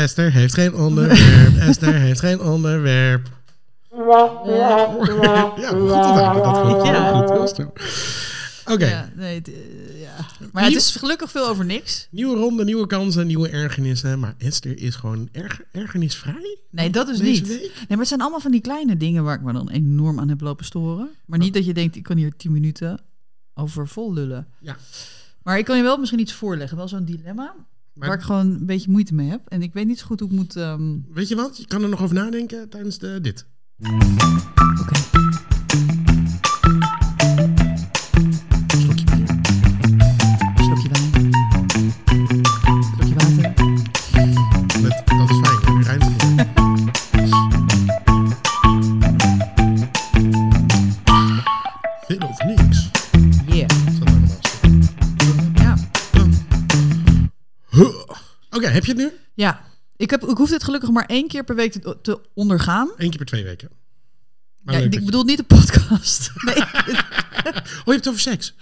Esther heeft geen onderwerp. Esther heeft geen onderwerp. Ja, goed? Dat Ja. goed. Heel. Oké, Ja, nee, het, eh, ja. Maar het is gelukkig veel over niks. nieuwe ronde, nieuwe kansen, nieuwe ergernissen. Maar Esther is gewoon erg, ergernisvrij Nee, dat is niet. week. Nee, maar het zijn allemaal van die kleine dingen waar ik me dan enorm aan heb lopen storen. Maar niet dat je denkt, ik kan hier tien minuten over vol lullen. Ja. Maar ik kan je wel misschien iets voorleggen. Wel zo'n dilemma Maar waar ik gewoon een beetje moeite mee heb. En ik weet niet zo goed hoe ik moet... ehm, weet je wat? Je kan er nog over nadenken tijdens de, dit. Slokje Oké, heb je het nu? Ja. Ik, heb, ik hoef dit gelukkig maar één keer per week te, te ondergaan. Eén keer per twee weken. Ja, ik bedoel niet de podcast. Nee. je- Oh, je hebt het over seks.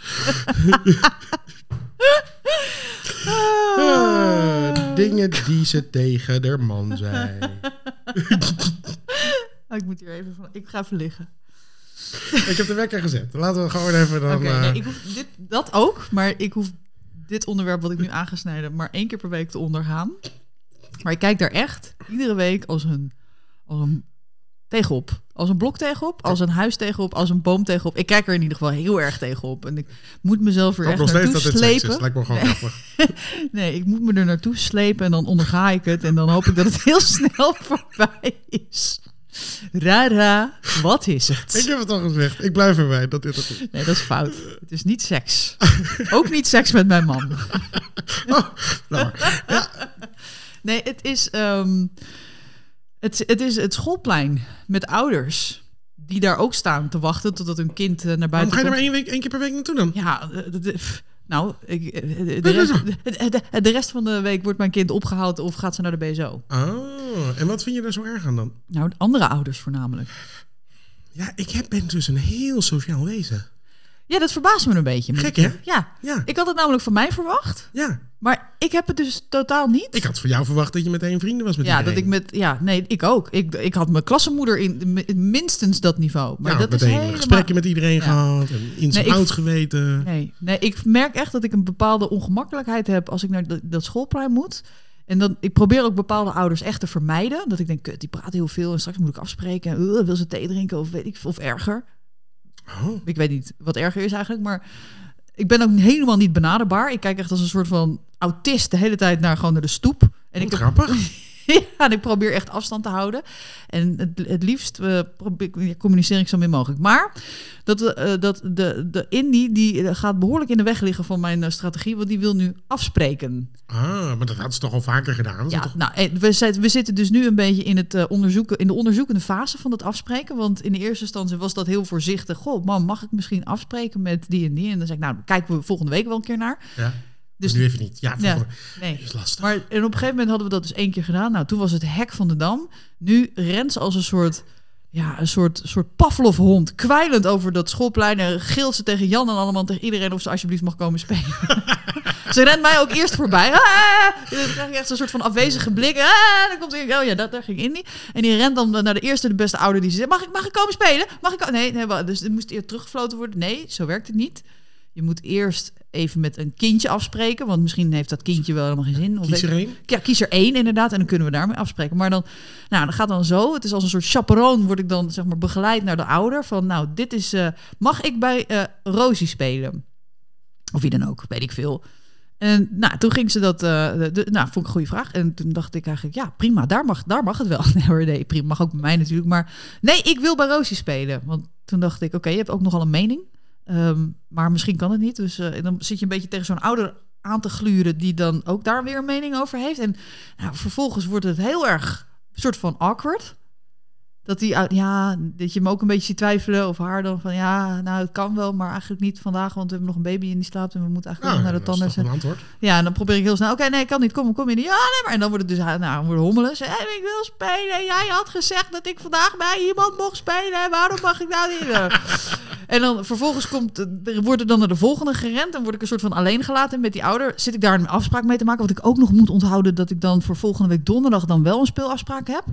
Ah, dingen die ze tegen de man zei. Oh, ik moet hier even van. Ik ga even liggen. Ik heb de wekker gezet. Laten we gewoon even dan... Oké, eh, nee, ik hoef dit, dat ook, maar ik hoef dit onderwerp wat ik nu aangesneden maar één keer per week te ondergaan. Maar ik kijk daar echt iedere week als een, als een tegenop. Als een blok tegenop, als een huis tegenop, als een boom tegenop. Ik kijk er in ieder geval heel erg tegenop. En ik moet mezelf er ik hoop echt naartoe slepen. is. Lijkt me gewoon grappig. Nee, ik moet me er naartoe slepen en dan onderga ik het. En dan hoop ik dat het heel snel voorbij is. Rara, wat is Ik het? heb het al gezegd. Ik blijf erbij dat dit het is. Nee, dat is fout. Het is niet seks. Ook niet seks met mijn man. Oh, nou, Nee, het is, ehm, het, het is het schoolplein met ouders. Die daar ook staan te wachten totdat hun kind eh, naar waarom buiten ga je er komt. maar één, week, één keer per week naartoe dan? Ja, nou, ik, eh, de, rest, de, de- de rest van de week wordt mijn kind opgehaald of gaat ze naar de BSO. Oh, en wat vind je daar zo erg aan dan? Nou, andere ouders voornamelijk. Ja, ik heb, ben dus een heel sociaal wezen. Ja, dat verbaast me een beetje. Gek, hè? Ja, Ja, ik had het namelijk van mij verwacht, ja. maar ik heb het dus totaal niet. Ik had van jou verwacht dat je meteen vrienden was met ja, iedereen. dat ik met, ja, nee, ik ook. Ik, ik had mijn klassenmoeder in mi- minstens dat niveau. Maar ja, dat is meteen helemaal... gesprekken met iedereen Ja. gehad. En Nee, en ik- outs geweten. Nee, nee, ik merk echt dat ik een bepaalde ongemakkelijkheid heb als ik naar dat, dat schoolplein moet. En dan, ik probeer ook bepaalde ouders echt te vermijden. Dat ik denk, kut, die praten heel veel en straks moet ik afspreken. En, uh, wil ze thee drinken of weet ik of erger. Oh, Ik weet niet wat erger is eigenlijk, maar ik ben ook helemaal niet benaderbaar. Ik kijk echt als een soort van autist de hele tijd naar gewoon naar de stoep. En ik heb, grappig. ja, en ik probeer echt afstand te houden. En het, het liefst eh, probeer, communiceer ik zo min mogelijk. Maar dat, eh, dat de, de Indie die gaat behoorlijk in de weg liggen van mijn eh, strategie, want die wil nu afspreken. Ah, maar dat had ze toch al vaker gedaan? Ja, toch- nou, eh, we, zit- we zitten dus nu een beetje in, het, eh, onderzoeken, in de onderzoekende fase van het afspreken. Want in de eerste instantie was dat heel voorzichtig. Goh, mam, mag ik misschien afspreken met die en die? En dan zeg ik, nou, kijken we volgende week wel een keer naar. ja. Dus nu even niet. Ja, ja, nee. is lastig. Maar en op een gegeven moment hadden we dat dus één keer gedaan. Nou, toen was het hek van de dam. Nu rent ze als een soort, ja, een soort, soort Pavlov-hond. Kwijlend over dat schoolplein. En gilt ze tegen Jan en allemaal tegen iedereen of ze alsjeblieft mag komen spelen. ze rent mij ook eerst voorbij. Ah! En dan krijg ik echt zo'n soort van afwezige blik. Ah! Dan komt hij, oh ja, dat, daar ging Indy. En die rent dan naar de eerste, de beste ouder die ze zegt, mag ik, mag ik komen spelen? Mag ik ko-" Nee, nee, dus er moest eerst teruggefloten worden. Nee, zo werkt het niet. Je moet eerst even met een kindje afspreken, want misschien heeft dat kindje wel helemaal geen zin. Of Kies er één. ja, kies er één inderdaad en dan kunnen we daarmee afspreken. Maar dan, nou, dan gaat dan zo. Het is als een soort chaperoon word ik dan zeg maar begeleid naar de ouder. Van nou, dit is, eh, mag ik bij eh Rosie spelen? Of wie dan ook, weet ik veel. En nou, toen ging ze dat, eh, de, de- nou, vond ik een goede vraag. En toen dacht ik eigenlijk, ja, prima, daar mag, daar mag het wel. Nee, prima, mag ook bij mij natuurlijk. Maar nee, ik wil bij Rosie spelen. Want toen dacht ik, oké, je hebt ook nogal een mening. Ehm, maar misschien kan het niet. Dus eh, dan zit je een beetje tegen zo'n ouder aan te gluren die dan ook daar weer een mening over heeft. En nou, vervolgens wordt het heel erg soort van awkward. Dat, die, ja, dat je hem ook een beetje ziet twijfelen of haar dan van ja, nou het kan wel, maar eigenlijk niet vandaag, want we hebben nog een baby in die slaapt en we moeten eigenlijk Nou, nog naar de tandarts. toch een antwoord. Ja, en dan probeer ik heel snel. Oké, nee, kan niet. Kom, kom in. Ja, nee, maar. En dan wordt het dus, nou, dan worden hommelen. Ze, "Hey, ik wil spelen. Jij had gezegd dat ik vandaag bij iemand mocht spelen. Waarom mag ik nou niet? en dan vervolgens komt, er wordt er dan naar de volgende gerend. Dan word ik een soort van alleen gelaten met die ouder. Zit ik daar een afspraak mee te maken? Wat ik ook nog moet onthouden dat ik dan voor volgende week donderdag dan wel een speelafspraak heb.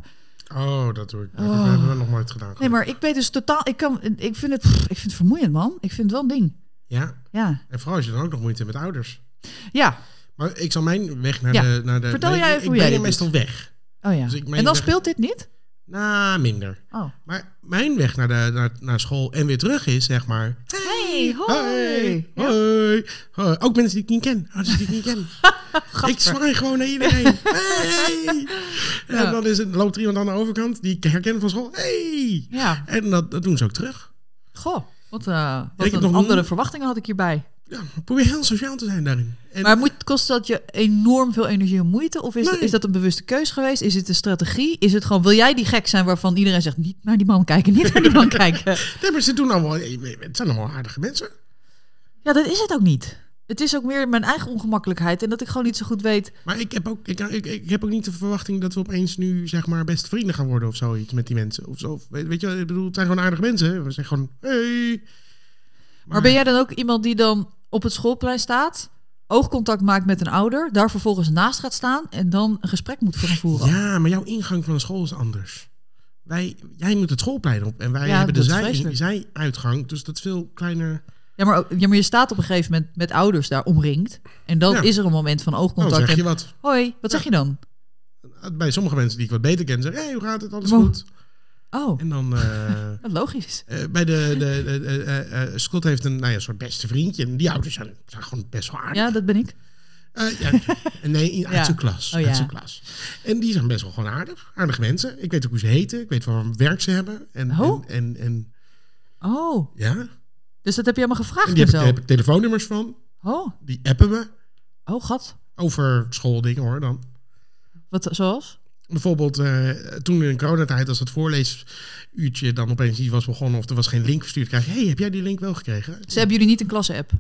Oh, dat doe ik. Dat Oh. hebben we nog nooit gedaan. Nee, maar ik weet dus totaal. Ik, kan, ik, vind het, pff, ik vind het vermoeiend, man. Ik vind het wel een ding. Ja, Ja. en vooral als je dan ook nog moeite hebt met ouders. Ja. Maar ik zal mijn weg naar Ja. de... Naar de Vertel nee, jij ik- even hoe ik jij ben dit meestal weg. Oh ja. Dus ik en dan weg- speelt dit niet? Nou, minder. Oh. Maar mijn weg naar, de, naar, naar school en weer terug is, zeg maar... hoi. Hoi, hoi, hoi. Ook mensen die ik niet ken. Ouders die ik niet ken. ik zwaai gewoon naar iedereen. Hey. En dan is het, loopt er iemand aan de overkant die ik herken van school. Hey. Ja. En dat, dat doen ze ook terug. Goh, wat, eh wat een andere verwachtingen had ik hierbij. Ja, probeer heel sociaal te zijn daarin. En, Maar moet, kost dat je enorm veel energie en moeite? Of is, Nee. is dat een bewuste keus geweest? Is het een strategie? Is het gewoon, wil jij die gek zijn waarvan iedereen zegt, niet naar die man kijken, niet naar die man kijken? nee, maar ze doen allemaal... Het zijn allemaal aardige mensen. Ja, dat is het ook niet. Het is ook meer mijn eigen ongemakkelijkheid en dat ik gewoon niet zo goed weet. Maar ik heb, ook, ik, ik, ik heb ook niet de verwachting dat we opeens nu zeg maar beste vrienden gaan worden of zoiets met die mensen. Of zo. Weet, je, ik bedoel, het zijn gewoon aardige mensen. We zeggen gewoon, hey. Maar ben jij dan ook iemand die dan op het schoolplein staat, oogcontact maakt met een ouder, daar vervolgens naast gaat staan en dan een gesprek moet gaan voeren? Ja, maar jouw ingang van de school is anders. Wij, jij moet het schoolplein op en wij Ja, hebben de zij, vreselijk. zij-uitgang. Dus dat is veel kleiner. Ja, maar, ja, maar je staat op een gegeven moment met ouders daar omringd. En dan Ja. is er een moment van Dan oogcontact. zeg je en, wat. Hoi, wat zeg je dan? Bij sommige mensen die ik wat beter ken, zeggen: hey, hoe gaat het? Alles goed? Oh, En dan eh, logisch. eh, bij de, de, eh, Scott heeft een nou ja, soort beste vriendje. En die ouders zijn, zijn gewoon best wel aardig. Ja, dat ben ik. Ja, nee, uit Ja. zijn klas. Oh, uit zijn klas. En die zijn best wel gewoon aardig. Aardige mensen. Ik weet ook hoe ze heten. Ik weet waar werk ze hebben. En, Oh. en, en, en Oh, ja. dus dat heb je allemaal En gevraagd die en heb, ik- zo? daar heb ik telefoonnummers van. Oh, Die appen me. oh, gat. Over schooldingen hoor dan. Wat, zoals? Bijvoorbeeld eh, toen in coronatijd, als het voorleesuurtje dan opeens niet was begonnen of er was geen link verstuurd, krijg je, hey, heb jij die link wel gekregen? Ze hebben jullie niet een klasse-app?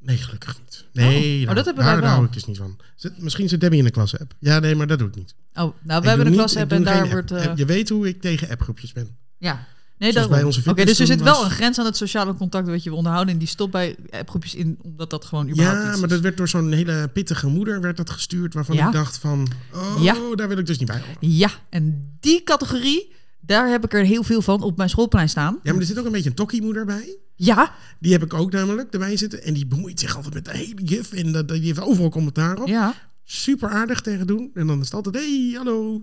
Nee, gelukkig niet. Nee, Oh, daar, dat hebben wij daar wel. hou ik dus niet van. Zit, misschien zit Debbie in de klas-app. Ja, nee, maar dat doe ik niet. Oh, nou, Ik we hebben een klasse-app en daar wordt... app. eh, Je weet hoe ik tegen appgroepjes ben. ja. Nee, daarom. bij onze Oké, dus er zit wel een grens aan het sociale contact wat je wil onderhouden. En die stopt bij appgroepjes in, omdat dat gewoon überhaupt Ja, maar dat werd door zo'n hele pittige moeder werd dat gestuurd, waarvan Ja. ik dacht van, oh, Ja. daar wil ik dus niet bij horen. Ja, en die categorie, daar heb ik er heel veel van op mijn schoolplein staan. Ja, maar er zit ook een beetje een tokkie-moeder bij. Ja, Die heb ik ook namelijk erbij zitten. En die bemoeit zich altijd met de hele juf. En dat, die heeft overal commentaar op. ja. Super aardig tegen doen. En dan is het altijd, hey, hallo.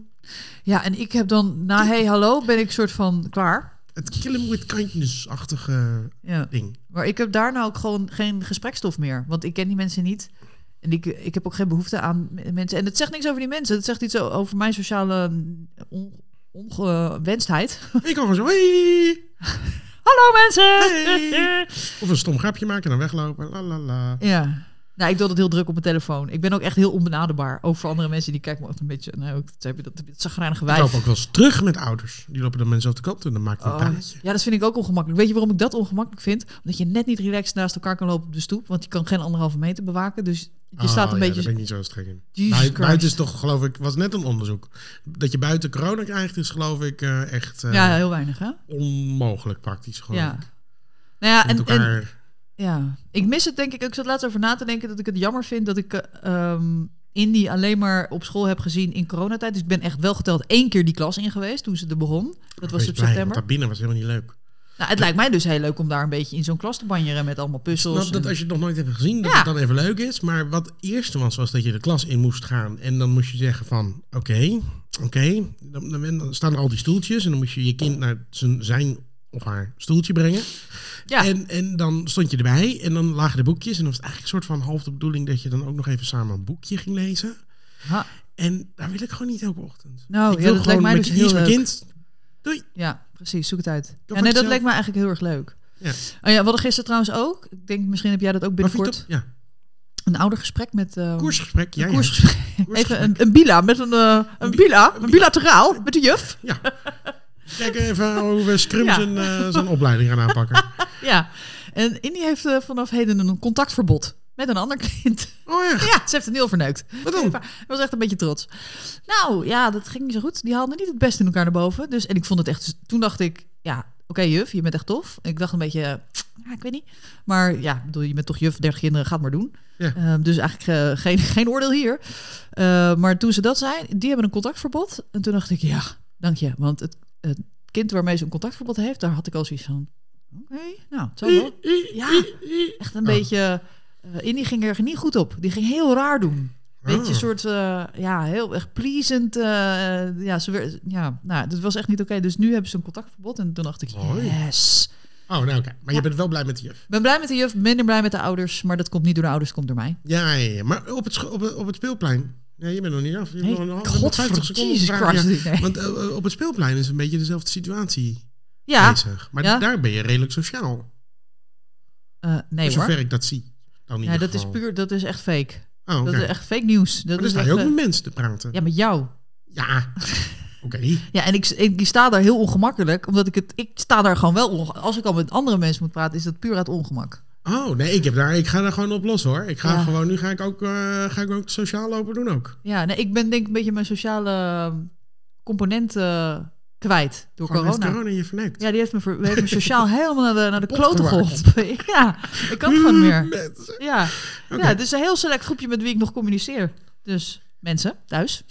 Ja, en ik heb dan na hey hallo ben ik soort van klaar. Het kill 'em with kindness-achtige Ja. ding. Maar ik heb daarna ook gewoon geen gesprekstof meer. Want ik ken die mensen niet. En ik, ik heb ook geen behoefte aan mensen. En het zegt niks over die mensen. Het zegt iets over mijn sociale on, ongewenstheid. Ik kan gewoon zo, hey. Hallo mensen! Hey. Of een stom grapje maken en dan weglopen. La, la, la. Ja. Nou, ik doe dat heel druk op mijn telefoon. Ik ben ook echt heel onbenaderbaar. Ook voor andere mensen die kijken me echt een beetje... Nou, ook, heb je dat, Ik loop ook wel eens terug met ouders. Die lopen dan mensen over de kant en dan maakt het een Oh, ja, dat vind ik ook ongemakkelijk. Weet je waarom ik dat ongemakkelijk vind? Omdat je net niet relaxed naast elkaar kan lopen op de stoep. Want je kan geen anderhalve meter bewaken. Dus je Oh, staat een ja, Daar beetje... ben ik niet zo streng in. Christ. buiten is toch, geloof ik, was net een onderzoek. Dat je buiten corona krijgt is geloof ik eh, echt eh, Ja, heel weinig, hè? onmogelijk praktisch. Gewoon. Ja. Nou ja, en, en. Ja, ik mis het denk ik. Ik zat laatst over na te denken dat ik het jammer vind dat ik eh, ehm Indy alleen maar op school heb gezien in coronatijd. Dus ik ben echt wel geteld één keer die klas in geweest toen ze er begon. Dat was in september. daarbinnen was helemaal niet leuk. Nou, het lijkt mij dus heel leuk om daar een beetje in zo'n klas te banjeren met allemaal puzzels. Snap dat en- als je het nog nooit hebt gezien, dat Ja. het dan even leuk is. Maar wat eerst was, was dat je de klas in moest gaan. En dan moest je zeggen van, oké, oké. Dan, dan, dan staan er al die stoeltjes. En dan moest je je kind naar zijn, zijn of haar stoeltje brengen. Ja. En, en dan stond je erbij. En dan lagen de boekjes. En dan was het eigenlijk een soort van half de bedoeling... dat je dan ook nog even samen een boekje ging lezen. Ha, En daar wil ik gewoon niet elke ochtend. nou, ik ja, wil dat gewoon lijkt mij dus heel is mijn leuk. kind. Doei. Ja, precies. Zoek het uit. Ja, nee, dat jezelf. lijkt me eigenlijk heel erg leuk. Ja. Oh ja, we hadden gisteren trouwens ook. Ik denk, misschien heb jij dat ook binnenkort. Ja, Een ouder gesprek met... eh, koersgesprek. Ja, een ja. koersgesprek. Even een, een bila met een, eh, een bi- bila, een een bi- bilateraal met de juf. Ja. Kijk even hoe we Scrum Ja. zijn, eh, zijn opleiding gaan aanpakken. Ja, en Indy heeft eh, vanaf heden een contactverbod met een ander kind. Oh ja, Ja, ze heeft het heel verneukt. wat dan? Ik was echt een beetje trots. Nou, ja, dat ging niet zo goed. Die haalden niet het beste in elkaar naar boven. Dus, en ik vond het echt... Toen dacht ik, ja, oké juf, je bent echt tof. Ik dacht een beetje, ja, ik weet niet. Maar ja, bedoel, je bent toch juf, 30 kinderen, ga het maar doen. Ja. Ehm, dus eigenlijk eh, geen, geen oordeel hier. Maar toen ze dat zei, die hebben een contactverbod. En toen dacht ik, ja, dank je. Want het, het kind waarmee ze een contactverbod heeft, daar had ik al zoiets van... Oké, nou, het zal wel. Ja, echt een Oh. beetje... eh Indy ging er niet goed op. Die ging heel raar doen. Beetje Oh. een soort, eh, ja, heel erg pleasant. eh, ja, ze werd, ja, nou, dat was echt niet oké. Dus nu hebben ze een contactverbod. En toen dacht ik, Mooi. yes. Oh, nou oké. Maar je bent wel blij met de juf. Ik ben blij met de juf, minder blij met de ouders. Maar dat komt niet door de ouders, komt door mij. Ja, ja, ja. maar op het, scho- op, het, op het speelplein. Ja, je bent nog niet af. Je hebt Hey, nog een- nog God, 50 seconden. Christ. Ja, Nee. Want eh, op het speelplein is een beetje dezelfde situatie Ja, bezig. Maar Ja. daar ben je redelijk sociaal. eh, nee voor hoor. zover ik dat zie. Dan Ja, dat is puur, dat is echt fake. Oh. Dat is echt fake nieuws. Dat Maar dan is sta je ook eh, met mensen te praten. ja, met jou. Ja, oké. Ja, en ik, ik, sta daar heel ongemakkelijk, omdat ik het, ik sta daar gewoon wel, als ik al met andere mensen moet praten, is dat puur uit ongemak. Oh, nee, ik, heb daar, ik ga daar gewoon op los hoor. Ik ga Ja. gewoon, nu ga ik ook, eh, ga ik ook sociaal lopen doen ook. Ja, nee, ik ben denk ik een beetje mijn sociale ehm, component eh, kwijt door Gewoon corona. corona je vernekt. Ja, die heeft me, ver- heeft me sociaal helemaal naar de, naar de kloten geholpen. Ja, ik kan het gewoon meer. Ja. Ja, het is een heel select groepje met wie ik nog communiceer. Dus mensen, thuis.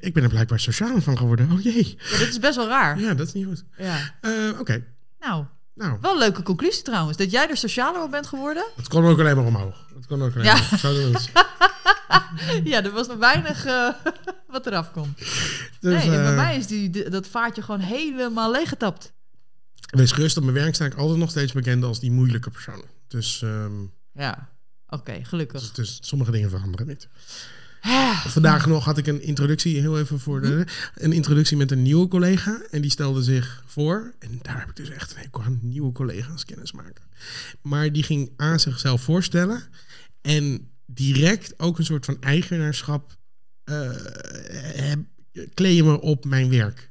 Ik ben er blijkbaar sociaal van geworden. Oh jee. Ja, dit is best wel raar. Ja, dat is niet goed. Ja. Eh, oké, Nou, nou, wel een leuke conclusie trouwens. Dat jij er socialer op bent geworden. het kon ook alleen maar omhoog. Het kon ook alleen Ja. maar. Ja, er was nog weinig eh, wat eraf komt. Dus, nee, bij eh, mij is die, die- dat vaartje gewoon helemaal leeggetapt. Wees gerust, op mijn werk sta ik altijd nog steeds bekend als die moeilijke persoon. Dus, ehm, Ja, oké, gelukkig. dus, dus sommige dingen veranderen niet. Vandaag nog had ik een introductie, heel even voor de. Een introductie met een nieuwe collega. En die stelde zich voor. En daar heb ik dus echt een hekel aan nieuwe collega's kennismaken. Maar die ging aan zichzelf voorstellen. En direct ook een soort van eigenaarschap eh claimen op mijn werk.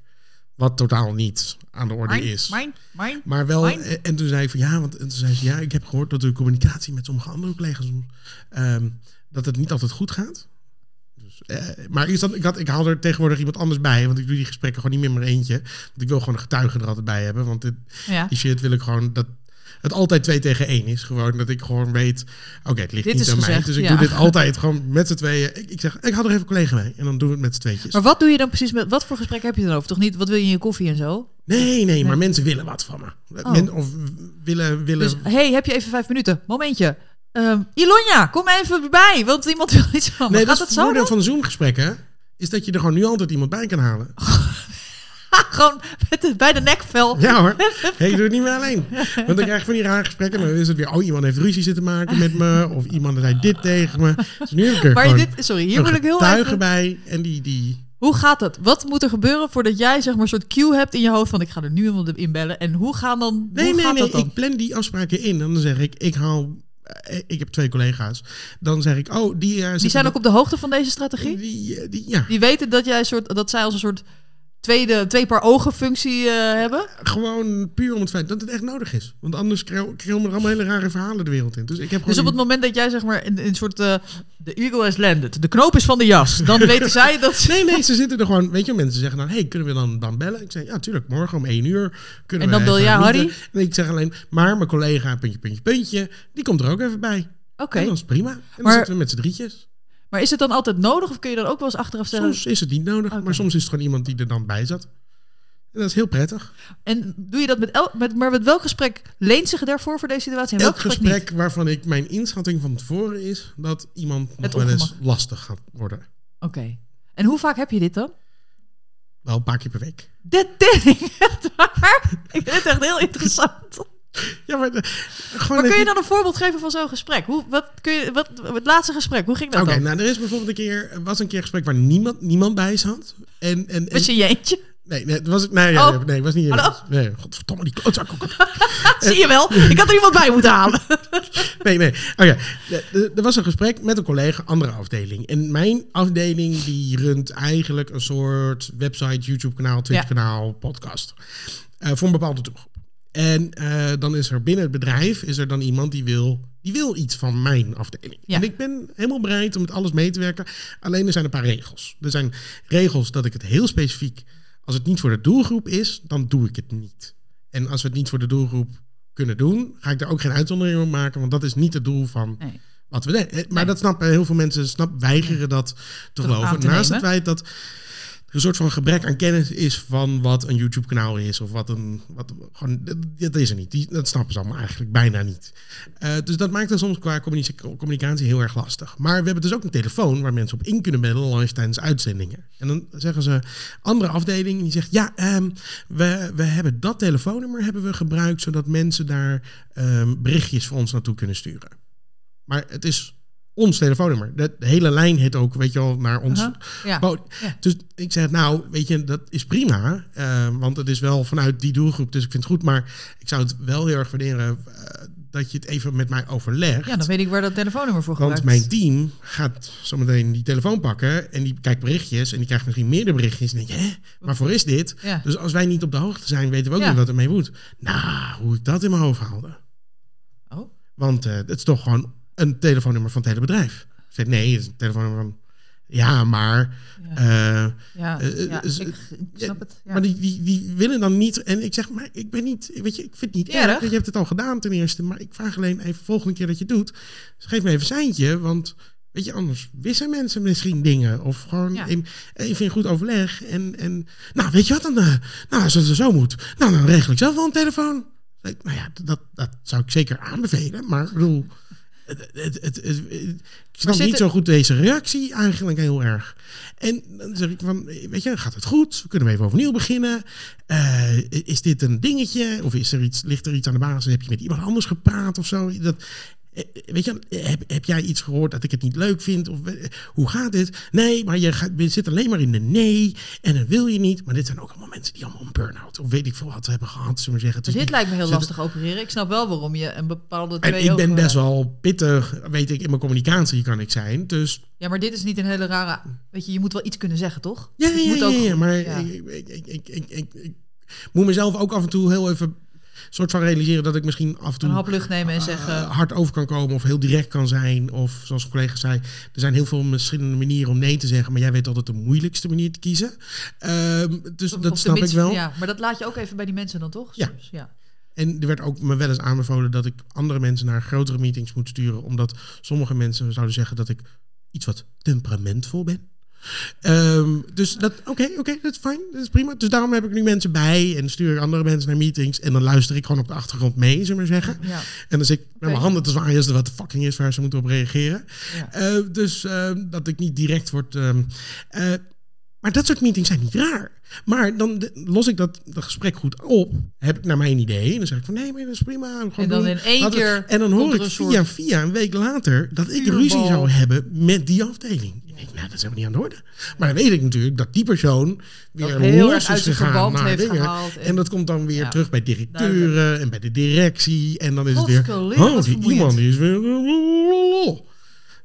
Wat totaal niet aan de orde is. mijn, mijn. Maar wel, Mijn? en, en toen zei ik van ja, want en toen zei ze ja, ik heb gehoord dat de communicatie met sommige andere collega's, ehm, dat het niet altijd goed gaat. Eh, maar ik, zat, ik, had, ik haal er tegenwoordig iemand anders bij, want ik doe die gesprekken gewoon niet meer maar eentje. Want ik wil gewoon een getuige er altijd bij hebben, want dit, Ja. die shit wil ik gewoon dat het altijd twee tegen één is. Gewoon dat ik gewoon weet, oké, het ligt Dit niet is aan mij. Dus ik ja. doe dit altijd gewoon met z'n tweeën. Ik, ik zeg, ik had er even een collega mee en dan doen we het met z'n tweetjes. Maar wat doe je dan precies met... Wat voor gesprek heb je dan over? Toch niet, wat wil je in je koffie en zo? Nee, nee, maar mensen willen wat van me. Oh. Men, of willen, willen Dus, hey, heb je even vijf minuten? Momentje. Ehm Ilonja, kom even bij, want iemand wil iets van. Nee, dat het is zo het voordeel van Zoom-gesprekken. Is dat je er gewoon nu altijd iemand bij kan halen. Gewoon met de, bij de nekvel. Ja hoor. Hey, ik doe het niet meer alleen. Want dan krijg je van die rare gesprekken. Dan is het weer, oh, iemand heeft ruzie zitten maken met me. Of iemand zei dit tegen me. Dus nu heb ik er Maar gewoon dit, sorry, hier wil ik heel even... bij. En die, die... Hoe gaat het? Wat moet er gebeuren voordat jij zeg maar een soort cue hebt in je hoofd van ik ga er nu iemand in bellen en hoe gaan dan Nee, hoe nee, gaat nee. dat dan? Ik plan die afspraken in. En dan zeg ik, ik haal... eh, Ik heb twee collega's. Dan zeg ik, oh, die... eh, Die zijn ook op de hoogte van deze strategie? Die, eh, die, ja, Die weten dat jij soort dat zij als een soort tweede twee paar ogen functie eh, hebben? gewoon puur om het feit dat het echt nodig is. Want anders kregen er allemaal hele rare verhalen de wereld in. Dus ik heb Dus op het moment dat jij zeg maar in een soort eh de eagle has landed, de knoop is van de jas, dan weten zij dat ze- Nee, nee, ze zitten er gewoon. Weet je, mensen zeggen dan: hey, kunnen we dan, dan bellen? Ik zeg: ja, tuurlijk, morgen om één uur. Kunnen En we dan bel even jij meeten." Harry? En ik zeg alleen: maar mijn collega, puntje, puntje, puntje, die komt er ook even bij. Oké. En dan is prima. En dan Maar- zitten we met z'n drietjes. Maar is het dan altijd nodig of kun je dan ook wel eens achteraf zeggen Soms is het niet nodig, maar soms is het gewoon iemand die er dan bij zat. En dat is heel prettig. en doe je dat met elk met maar met welk gesprek leent zich daarvoor voor deze situatie Elk gesprek, gesprek waarvan ik mijn inschatting van tevoren is dat iemand nog wel eens lastig gaat worden. Oké. En hoe vaak heb je dit dan? Wel een paar keer per week. Dit echt waar? Ik vind het echt heel interessant. Ja, maar, eh, Maar kun je dan een voorbeeld geven van zo'n gesprek? Hoe, wat, kun je, wat, het laatste gesprek, hoe ging dat Oké, dan? nou, er is bijvoorbeeld een keer, er was een keer een gesprek waar niemand, niemand bij zat. En, en, en Was je je eentje? Nee, nee, het was, nee, ja, Oh. nee, was niet Hallo? Nee, godverdomme, die klootzak. Zie je wel? Ik had er iemand bij moeten halen. Nee, nee. De- er was een gesprek met een collega, andere afdeling. En mijn afdeling die runt eigenlijk een soort website, YouTube-kanaal, Twitch-kanaal, podcast. eh, voor een bepaalde doelgroep. En eh, dan is er binnen het bedrijf is er dan iemand die wil, die wil iets van mijn afdeling. Ja. En ik ben helemaal bereid om met alles mee te werken. Alleen er zijn een paar regels. Er zijn regels dat ik het heel specifiek, als het niet voor de doelgroep is, dan doe ik het niet. En als we het niet voor de doelgroep kunnen doen, ga ik daar ook geen uitzondering op maken, want dat is niet het doel van Nee. wat we. Eh, Maar Nee. dat snappen heel veel mensen, snap, weigeren dat te geloven. te Naast nemen. het feit dat een soort van gebrek aan kennis is van wat een YouTube-kanaal is of wat een. Wat, gewoon, dat, is er niet. Die, dat snappen ze allemaal eigenlijk bijna niet. Eh, dus dat maakt het soms qua communicatie, communicatie heel erg lastig. Maar we hebben dus ook een telefoon waar mensen op in kunnen bellen live tijdens uitzendingen. En dan zeggen ze, andere afdeling die zegt, ja, ehm, we, we hebben dat telefoonnummer hebben we gebruikt zodat mensen daar ehm, berichtjes voor ons naartoe kunnen sturen. Maar het is ons telefoonnummer. De, de hele lijn heet ook, weet je wel, naar ons. Ja. Ja. Dus ik zeg, nou, weet je, dat is prima. eh, want het is wel vanuit die doelgroep, dus ik vind het goed. Maar ik zou het wel heel erg waarderen eh, dat je het even met mij overlegt. ja, dan weet ik waar dat telefoonnummer voor Want gebruikt mijn team gaat zometeen die telefoon pakken en die kijkt berichtjes en die krijgt misschien meerdere berichtjes. En denk je, hè, waarvoor is dit? Ja. Dus als wij niet op de hoogte zijn, weten we ook niet wat ermee moet. Nou, hoe ik dat in mijn hoofd haalde. Oh. Want eh, het is toch gewoon een telefoonnummer van het hele bedrijf. Ik zeg, nee, het is een telefoonnummer van... Ja, maar... Ja. eh, Ja, eh, ja, dus- ik, snap het. Ja. Maar die, die, die willen dan niet. En ik zeg, maar ik ben niet. Weet je, ik vind het niet erg. erg. Je hebt het al gedaan ten eerste. Maar ik vraag alleen even volgende keer dat je het doet. Geef me even een seintje. Want weet je, anders wissen mensen misschien dingen. Of gewoon Ja. even, even in goed overleg. En, en nou, weet je wat dan? eh, nou, als het zo moet. Nou, dan regel ik zelf wel een telefoon. Nou ja, dat, dat zou ik zeker aanbevelen. Maar ik bedoel. Het, het, het, het- ik snap niet zo goed deze reactie eigenlijk heel erg. En dan zeg ik van, weet je, gaat het goed? Kunnen we even overnieuw beginnen? Eh, is dit een dingetje? Of is er iets, ligt er iets aan de basis? Heb je met iemand anders gepraat of zo? Dat, weet je, heb, heb jij iets gehoord dat ik het niet leuk vind? Of eh, hoe gaat dit? Nee, maar je, gaat, je zit alleen maar in de nee en dat wil je niet. Maar dit zijn ook allemaal mensen die allemaal een burn-out of weet ik veel wat hebben gehad, zullen we zeggen. Is dit niet- lijkt me heel lastig opereren. Ik snap wel waarom je een bepaalde En twee ik ben best wel pittig, weet ik, in mijn communicatie kan ik zijn. Dus Ja, maar dit is niet een hele rare... Weet je, je moet wel iets kunnen zeggen, toch? Ja, ja, ja, ja, maar ik, ik, ik, ik moet mezelf ook af en toe heel even soort van realiseren dat ik misschien af en toe Een hap lucht nemen en zeggen... eh, hard over kan komen of heel direct kan zijn. Of zoals een collega zei, er zijn heel veel verschillende manieren om nee te zeggen, maar jij weet altijd de moeilijkste manier te kiezen. Ehm, dus of dat snap ik wel. Ja, maar dat laat je ook even bij die mensen dan toch? Ja. Soms, ja. En er werd ook me wel eens aanbevolen dat ik andere mensen naar grotere meetings moet sturen, omdat sommige mensen zouden zeggen dat ik iets wat temperamentvol ben. Ehm, dus dat, oké, oké, dat is fijn, dat is prima. Dus daarom heb ik nu mensen bij en stuur ik andere mensen naar meetings en dan luister ik gewoon op de achtergrond mee, zullen we maar zeggen. ja. En dan zit ik met mijn handen te zwaaien als er wat de fucking is waar ze moeten op reageren. Ja. Eh, dus ehm, dat ik niet direct word. ehm, eh, maar dat soort meetings zijn niet raar. Maar dan de- los ik dat, dat gesprek goed op. Heb ik naar mijn idee. En dan zeg ik van nee, maar dat is prima. En dan doen. in één Laten we- keer En dan hoor ik een via via een week later dat ik vuurbal. ruzie zou hebben met die afdeling. Ik denk, nou, dat is helemaal niet aan de orde. Maar dan weet ik natuurlijk dat die persoon weer heel los is gegaan naar dingen. gehaald. En dat komt dan weer Ja. terug bij directeuren en bij de directie. En dan is het weer, oh, die iemand is weer...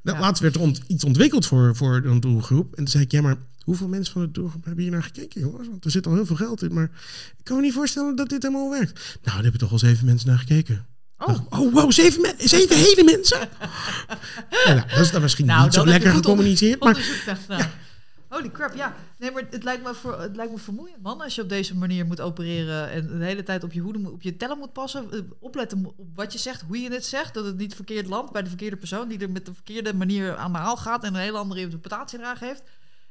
Laatst werd er ont- iets ontwikkeld voor, voor een doelgroep. En toen zei ik, ja, maar hoeveel mensen van de doelgroep hebben hier naar gekeken, jongens? Want er zit al heel veel geld in, maar ik kan me niet voorstellen dat dit helemaal werkt. Nou, daar hebben toch al zeven mensen naar gekeken. Oh, Oh, wow, zeven, men- zeven hele mensen? ja, nou, dat is dan misschien Nou, niet zo lekker gecommuniceerd, maar. Holy crap, ja. Nee, maar het lijkt, me voor, het lijkt me vermoeiend, man. Als je op deze manier moet opereren en de hele tijd op je hoede, op je tellen moet passen. eh, Opletten op wat je zegt, hoe je het zegt. Dat het niet verkeerd landt bij de verkeerde persoon die er met de verkeerde manier aan de haal gaat en een hele andere interpretatiedraag heeft.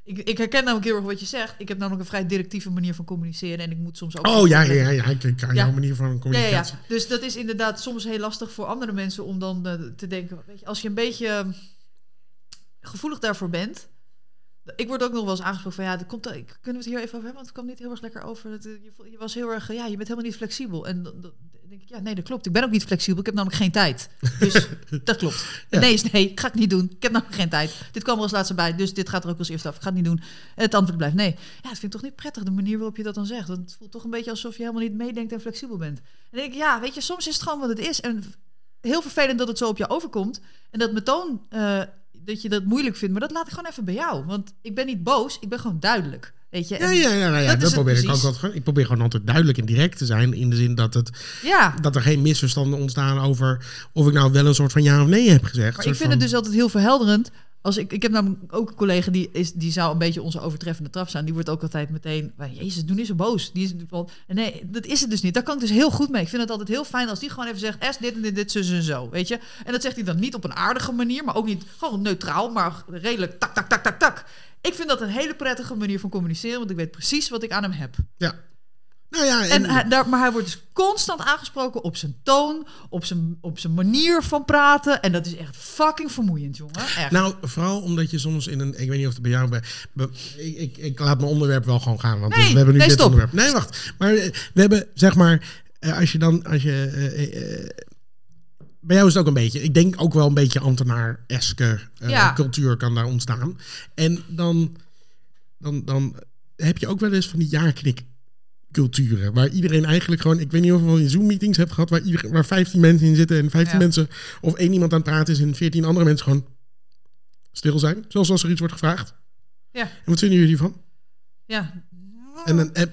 Ik, ik herken namelijk heel erg wat je zegt. Ik heb namelijk een vrij directieve manier van communiceren en ik moet soms ook... Oh ja, ja, ja, ja, ik aan Ja. jouw manier van Ja, ja, communicatie. ja. Dus dat is inderdaad soms heel lastig voor andere mensen om dan eh, te denken. Weet je, als je een beetje eh, gevoelig daarvoor bent. Ik word ook nog wel eens aangesproken van ja, dat komt, kunnen we het hier even over hebben? Want het kwam niet heel erg lekker over. Het, eh, je, je was heel erg, eh, ja, je bent helemaal niet flexibel. En dat- denk ik, ja, nee, dat klopt. Ik ben ook niet flexibel. Ik heb namelijk geen tijd. Dus dat klopt. Ja. Nee is nee, ik ga het niet doen. Ik heb namelijk geen tijd. Dit kwam er als laatste bij, dus dit gaat er ook als eerste af. Ik ga het niet doen. Het antwoord blijft nee. Ja, dat vind ik toch niet prettig, de manier waarop je dat dan zegt. Want het voelt toch een beetje alsof je helemaal niet meedenkt en flexibel bent. En dan denk ik, ja, weet je, soms is het gewoon wat het is. En heel vervelend dat het zo op je overkomt. En dat me toon eh, dat je dat moeilijk vindt. Maar dat laat ik gewoon even bij jou. Want ik ben niet boos, ik ben gewoon duidelijk. Weet je? Ja, ja, ja, nou ja dat probeer ik ook altijd. Ik probeer gewoon altijd duidelijk en direct te zijn. In de zin dat, het, ja. dat er geen misverstanden ontstaan over of ik nou wel een soort van ja of nee heb gezegd. Maar ik vind het dus altijd heel verhelderend. Als ik, ik heb namelijk ook een collega die, is, die zou een beetje onze overtreffende trap zijn. Die wordt ook altijd meteen, "Maar Jezus, doe niet zo boos. Die is van, nee, dat is het dus niet. Daar kan ik dus heel goed mee. Ik vind het altijd heel fijn als die gewoon even zegt, S, dit en dit, dit, zo en zo. Weet je? En dat zegt hij dan niet op een aardige manier, maar ook niet gewoon neutraal, maar redelijk tak, tak, tak, tak, tak. Ik vind dat een hele prettige manier van communiceren, want ik weet precies wat ik aan hem heb. Ja. Nou ja, En hij, daar, maar hij wordt dus constant aangesproken op zijn toon, op zijn, op zijn manier van praten. En dat is echt fucking vermoeiend, jongen. Echt. Nou, vooral omdat je soms in een. Ik weet niet of het bij jou. Bij, ik, ik, ik laat mijn onderwerp wel gewoon gaan. Want Nee, we hebben nu nee, dit stop. onderwerp. Nee, wacht. Maar eh, we hebben zeg maar. eh, Als je dan. Als je, eh, bij jou is het ook een beetje. Ik denk ook wel een beetje ambtenaar-eske Ja. cultuur kan daar ontstaan. En dan, dan, dan heb je ook wel eens van die jaarknik culturen. Waar iedereen eigenlijk gewoon... Ik weet niet of je Zoom-meetings hebt gehad... Waar, iedereen, waar 15 mensen in zitten en 15 Ja. mensen... Of één iemand aan het praten is en 14 andere mensen gewoon stil zijn. Zoals als er iets wordt gevraagd. Ja. En wat vinden jullie van? Ja. En, dan, en,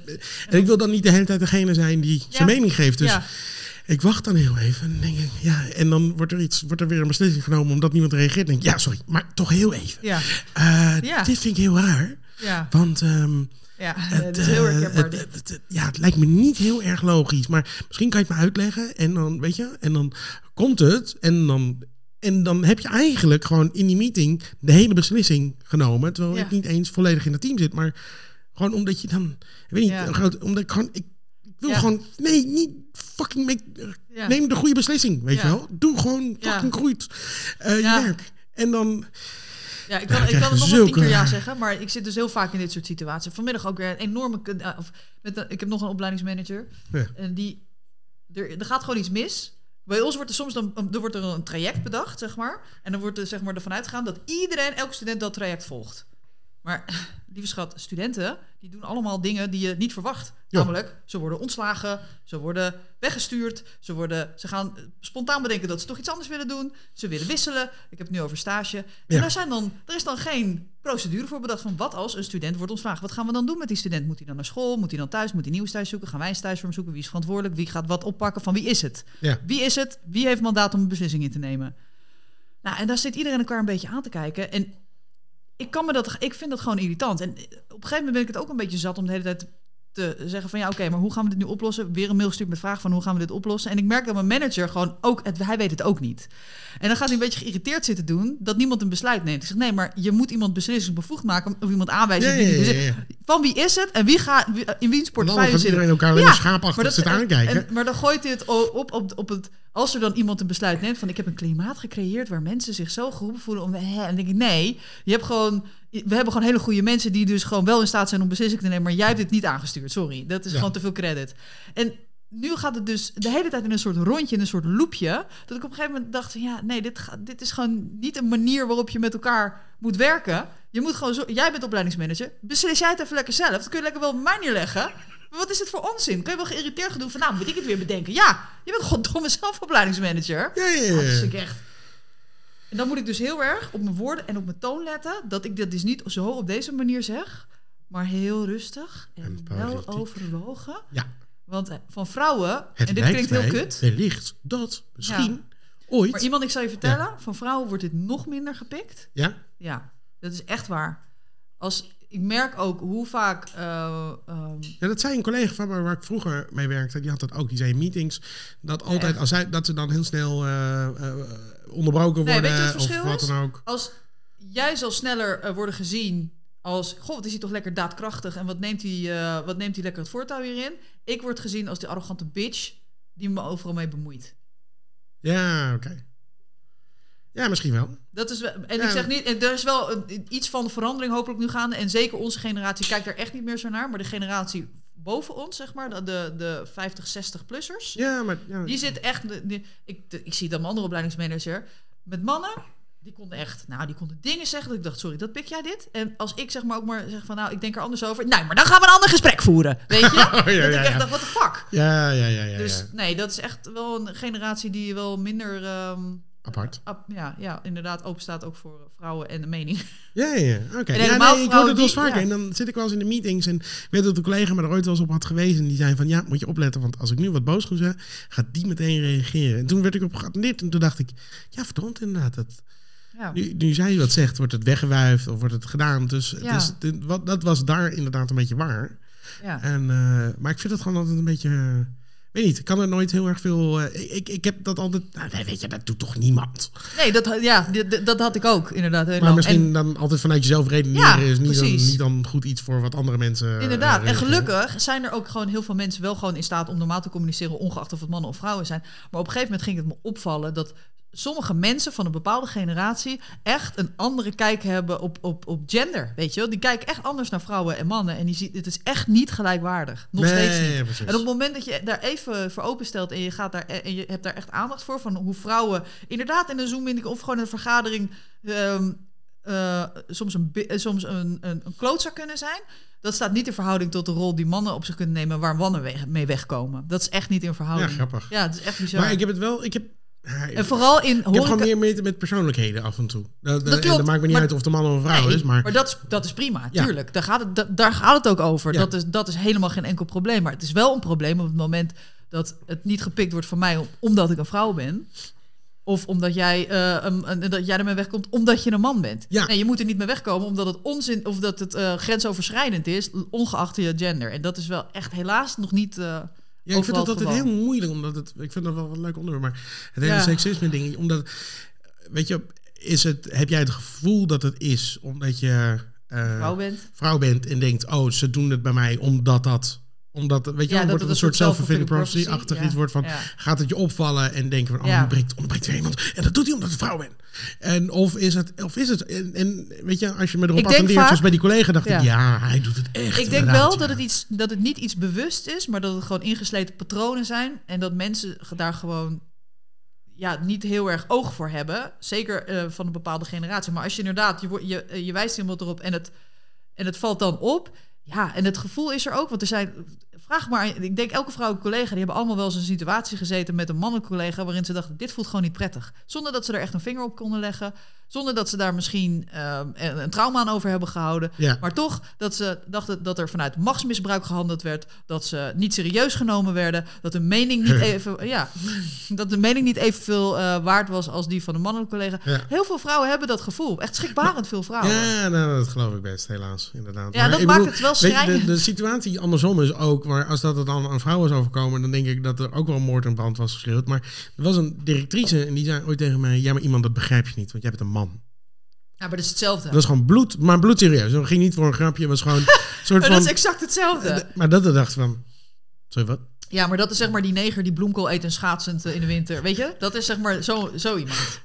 en ik wil dan niet de hele tijd degene zijn die zijn mening geeft. Dus ja. ik wacht dan heel even. En, denk ik, ja, en dan wordt er, iets, wordt er weer een beslissing genomen omdat niemand reageert. En denk ik, ja, sorry, maar toch heel even. Ja. Eh, Ja. Dit vind ik heel raar. Ja. Want ehm, Ja. het, is heel eh, herkenbaar. het, het- het- ja, het lijkt me niet heel erg logisch. Maar misschien kan je het me uitleggen. En dan, weet je, en dan komt het. En dan, en dan heb je eigenlijk gewoon in die meeting de hele beslissing genomen. Terwijl Ja. ik niet eens volledig in het team zit. Maar gewoon omdat je dan, ik weet niet, Ja. een groot, omdat ik gewoon, ik wil Ja. gewoon, nee, niet fucking, make, neem de goede beslissing, weet je wel. Doe gewoon fucking goed eh, je werk. En dan, Ja, ik kan, ik kan het nog zulke- keer ja zeggen, maar ik zit dus heel vaak in dit soort situaties. Vanmiddag ook weer een enorme... eh, Of met een- ik heb nog een opleidingsmanager. Ja. En die... Er, er gaat gewoon iets mis. Bij ons wordt er soms dan, er wordt er een traject bedacht, zeg maar. En dan wordt er zeg maar ervan uitgegaan dat iedereen, elke student dat traject volgt. Maar, lieve schat, studenten, die doen allemaal dingen die je niet verwacht. Ja. Namelijk, ze worden ontslagen, ze worden weggestuurd, ze, worden, ze gaan eh, spontaan bedenken dat ze toch iets anders willen doen. Ze willen wisselen. Ik heb het nu over stage. En Ja. daar zijn dan, er is dan geen procedure voor bedacht van wat als een student wordt ontslagen. Wat gaan we dan doen met die student? Moet hij dan naar school? Moet hij dan thuis? Moet hij nieuw thuis zoeken? Gaan wij een thuis voor hem zoeken? Wie is verantwoordelijk? Wie gaat wat oppakken? Van wie is het? ja. Wie is het? Wie heeft mandaat om een beslissing in te nemen? Nou, en daar zit iedereen elkaar een beetje aan te kijken. En ik kan me dat, ik vind dat gewoon irritant. En op een gegeven moment ben ik het ook een beetje zat om de hele tijd te zeggen van ja, oké, maar hoe gaan we dit nu oplossen? Weer een mail gestuurd met vraag van hoe gaan we dit oplossen? En ik merk dat mijn manager gewoon ook, het, hij weet het ook niet. En dan gaat hij een beetje geïrriteerd zitten doen dat niemand een besluit neemt. Ik zeg nee, maar je moet iemand beslissingsbevoegd maken of iemand aanwijzen. Ja, ja, ja. Van wie is het en wie gaat, wie- in wiens portefeuille zit iedereen elkaar alleen maar schaapachtig maar dat- zitten aankijken. en- maar dan gooit hij het op, op, op het... Als er dan iemand een besluit neemt van... ik heb een klimaat gecreëerd waar mensen zich zo geroepen voelen om... Hè, en dan denk ik, nee, je hebt gewoon... We hebben gewoon hele goede mensen die dus gewoon wel in staat zijn om beslissingen te nemen... maar jij hebt dit niet aangestuurd, sorry. Dat is Ja. gewoon te veel credit. En nu gaat het dus de hele tijd in een soort rondje, in een soort loopje... dat ik op een gegeven moment dacht van... ja, nee, dit, gaat, dit is gewoon niet een manier waarop je met elkaar moet werken. Je moet gewoon zo... Jij bent opleidingsmanager, beslis jij het even lekker zelf. Dat kun je lekker wel op mij neerleggen... Wat is het voor onzin? Kun je wel geïrriteerd gaan doen van, nou, moet ik het weer bedenken? Ja, je bent gewoon domme zelfopleidingsmanager. Ja, ja, Ja, dat is ik echt. En dan moet ik dus heel erg op mijn woorden en op mijn toon letten, dat ik dat dus niet zo op deze manier zeg, maar heel rustig en, En wel overwogen. Ja. Want eh, van vrouwen, Het en dit klinkt heel kut, wellicht dat misschien ooit... maar iemand, ik zal je vertellen, van vrouwen wordt dit nog minder gepikt. ja? Ja, dat is echt waar. Als, ik merk ook hoe vaak... eh, ehm, ja, dat zei een collega van me waar ik vroeger mee werkte. Die had dat ook. Die zei in meetings dat altijd als zij, dat ze dan heel snel eh, eh, onderbroken Nee, worden weet je of verschil wat is? dan ook. als jij zal sneller worden gezien als... Goh, wat is hij toch lekker daadkrachtig en wat neemt hij, wat neemt hij lekker het voortouw hierin? Ik word gezien als die arrogante bitch die me overal mee bemoeit. Ja, oké. Ja, misschien wel. Dat is en Ja. ik zeg niet, en er is wel een- iets van verandering hopelijk nu gaande. En zeker onze generatie kijkt er echt niet meer zo naar. Maar de generatie boven ons, zeg maar, de, de, de 50, 60-plussers. Ja, maar... Ja, Die zit echt. ik, de- ik zie dat mijn andere opleidingsmanager. Met mannen. Die konden echt. Nou, die konden dingen zeggen. Dat ik dacht, sorry, dat pik jij dit? En als ik zeg maar ook maar zeg van. Nou, ik denk er anders over. Nee, maar dan gaan we een ander gesprek voeren. Weet je? ja, dat ik ja, echt dacht, what the fuck? ja, ja, ja, ja, dus nee, dat is echt wel een generatie die wel minder. ehm, Apart. ap- ja, ja, inderdaad, open staat ook voor vrouwen en de mening. Ja, ja. Oké. Ja, nee, ik hoor het wel eens die- vaker. ja. En dan zit ik wel eens in de meetings en weet dat een collega me er ooit wel eens op had gewezen. En die zei van, ja, moet je opletten, want als ik nu wat boos ga zeggen, gaat die meteen reageren. En toen werd ik op geattendeerd en toen dacht ik, ja, verdomd inderdaad. Dat, Ja. nu, nu zij wat zegt, wordt het weggewuifd of wordt het gedaan. Dus Ja. dit- wat, dat was daar inderdaad een beetje waar. ja. En, eh, maar ik vind het gewoon altijd een beetje... weet niet, ik kan er nooit heel erg veel... eh, ik, ik, heb dat altijd... Nou, weet je, dat doet toch niemand? Nee, dat, ja, dat had ik ook inderdaad. Maar misschien En- dan altijd vanuit jezelf redeneren Ja, is niet dan, niet dan goed iets voor wat andere mensen... eh, Inderdaad. En gelukkig zijn er ook gewoon heel veel mensen wel gewoon in staat om normaal te communiceren, ongeacht of het mannen of vrouwen zijn. Maar op een gegeven moment ging het me opvallen dat sommige mensen van een bepaalde generatie echt een andere kijk hebben op, op, op gender. Weet je wel? Die kijken echt anders naar vrouwen en mannen. En die ziet, het is echt niet gelijkwaardig. Nog Nee, steeds niet. ja, precies. En op het moment dat je daar even voor openstelt en je, gaat daar, en je hebt daar echt aandacht voor, van hoe vrouwen inderdaad in een Zoom-meeting of gewoon een vergadering ehm, eh, soms, een, eh, soms een, een, een klootzak kunnen zijn. Dat staat niet in verhouding tot de rol die mannen op zich kunnen nemen waar mannen mee wegkomen. Dat is echt niet in Ja, verhouding. grappig. Ja, het is echt bizar. Maar ik heb het wel... Ik heb, ja, en vooral in ik heb gewoon horeca... meer met, met persoonlijkheden af en toe. Dat, Dat klopt, dat maakt me niet maar- uit of de man of een vrouw Nee, is, maar... dat, is, dat is prima, Ja. tuurlijk. Daar gaat, het, da- daar gaat het ook over. Ja. Dat, is, dat is helemaal geen enkel probleem. Maar het is wel een probleem op het moment dat het niet gepikt wordt van mij om- omdat ik een vrouw ben. Of omdat jij, eh, een- een- dat jij ermee wegkomt omdat je een man bent. Ja. Nee, je moet er niet mee wegkomen omdat het onzin of dat het eh, grensoverschrijdend is, ongeacht je gender. En dat is wel echt helaas nog niet. eh, Ja, ik vind dat altijd heel moeilijk, omdat het... Ik vind dat wel een leuk onderwerp, maar het hele Ja. seksisme ding, omdat... Weet je, is het, heb jij het gevoel dat het is omdat je eh, vrouw bent. vrouw bent en denkt... Oh, ze doen het bij mij omdat dat... Omdat, weet je, Ja, dan wordt het een soort self-fulfilling prophecy-achtig prophecy, iets wordt van... Ja. Gaat het je opvallen en denken van... Oh, nu breekt, ontbreekt weer iemand. En dat doet hij omdat ik vrouw ben. En of is het... Of is het en, en weet je, als je me erop attendeert, zoals bij die collega, dacht Ja. ik... Ja, hij doet het echt. Ik denk wel dat het, iets, dat het niet iets bewust is, maar dat het gewoon ingesleten patronen zijn. En dat mensen daar gewoon ja, niet heel erg oog voor hebben. Zeker eh, van een bepaalde generatie. Maar als je inderdaad, je, je, eh, je wijst iemand erop en het, en het valt dan op. Ja, en het gevoel is er ook. Want er zijn, vraag maar, ik denk elke vrouwelijke collega, die hebben allemaal wel eens een situatie gezeten met een mannelijke collega waarin ze dachten, dit voelt gewoon niet prettig. Zonder dat ze er echt een vinger op konden leggen. Zonder dat ze daar misschien ehm, een, een trauma aan over hebben gehouden. Ja. Maar toch dat ze dachten dat er vanuit machtsmisbruik gehandeld werd, dat ze niet serieus genomen werden, dat de mening niet even, ja, dat de mening niet evenveel eh waard was als die van een mannelijke collega. Ja. Heel veel vrouwen hebben dat gevoel, echt schrikbarend veel vrouwen. Ja, Ja, nou, dat geloof ik best, helaas. Inderdaad. dat ik maakt bedoel, het wel schrijnend. de, de situatie andersom is ook, maar als dat het dan aan vrouwen is overkomen, dan denk ik dat er ook wel moord en brand was geschreeuwd. Maar er was een directrice en die zei ooit tegen mij: Ja, maar iemand dat begrijp je niet, want jij bent een man. maar dat is hetzelfde. Dat was gewoon bloed, maar bloedserieus. Dat ging niet voor een grapje, het was gewoon een soort van. dat is exact hetzelfde. maar dat dacht van. Sorry, wat? Ja, maar dat is zeg maar die neger die bloemkool eet en schaatsend eh, in de winter. Weet je? Dat is zeg maar zo, zo iemand.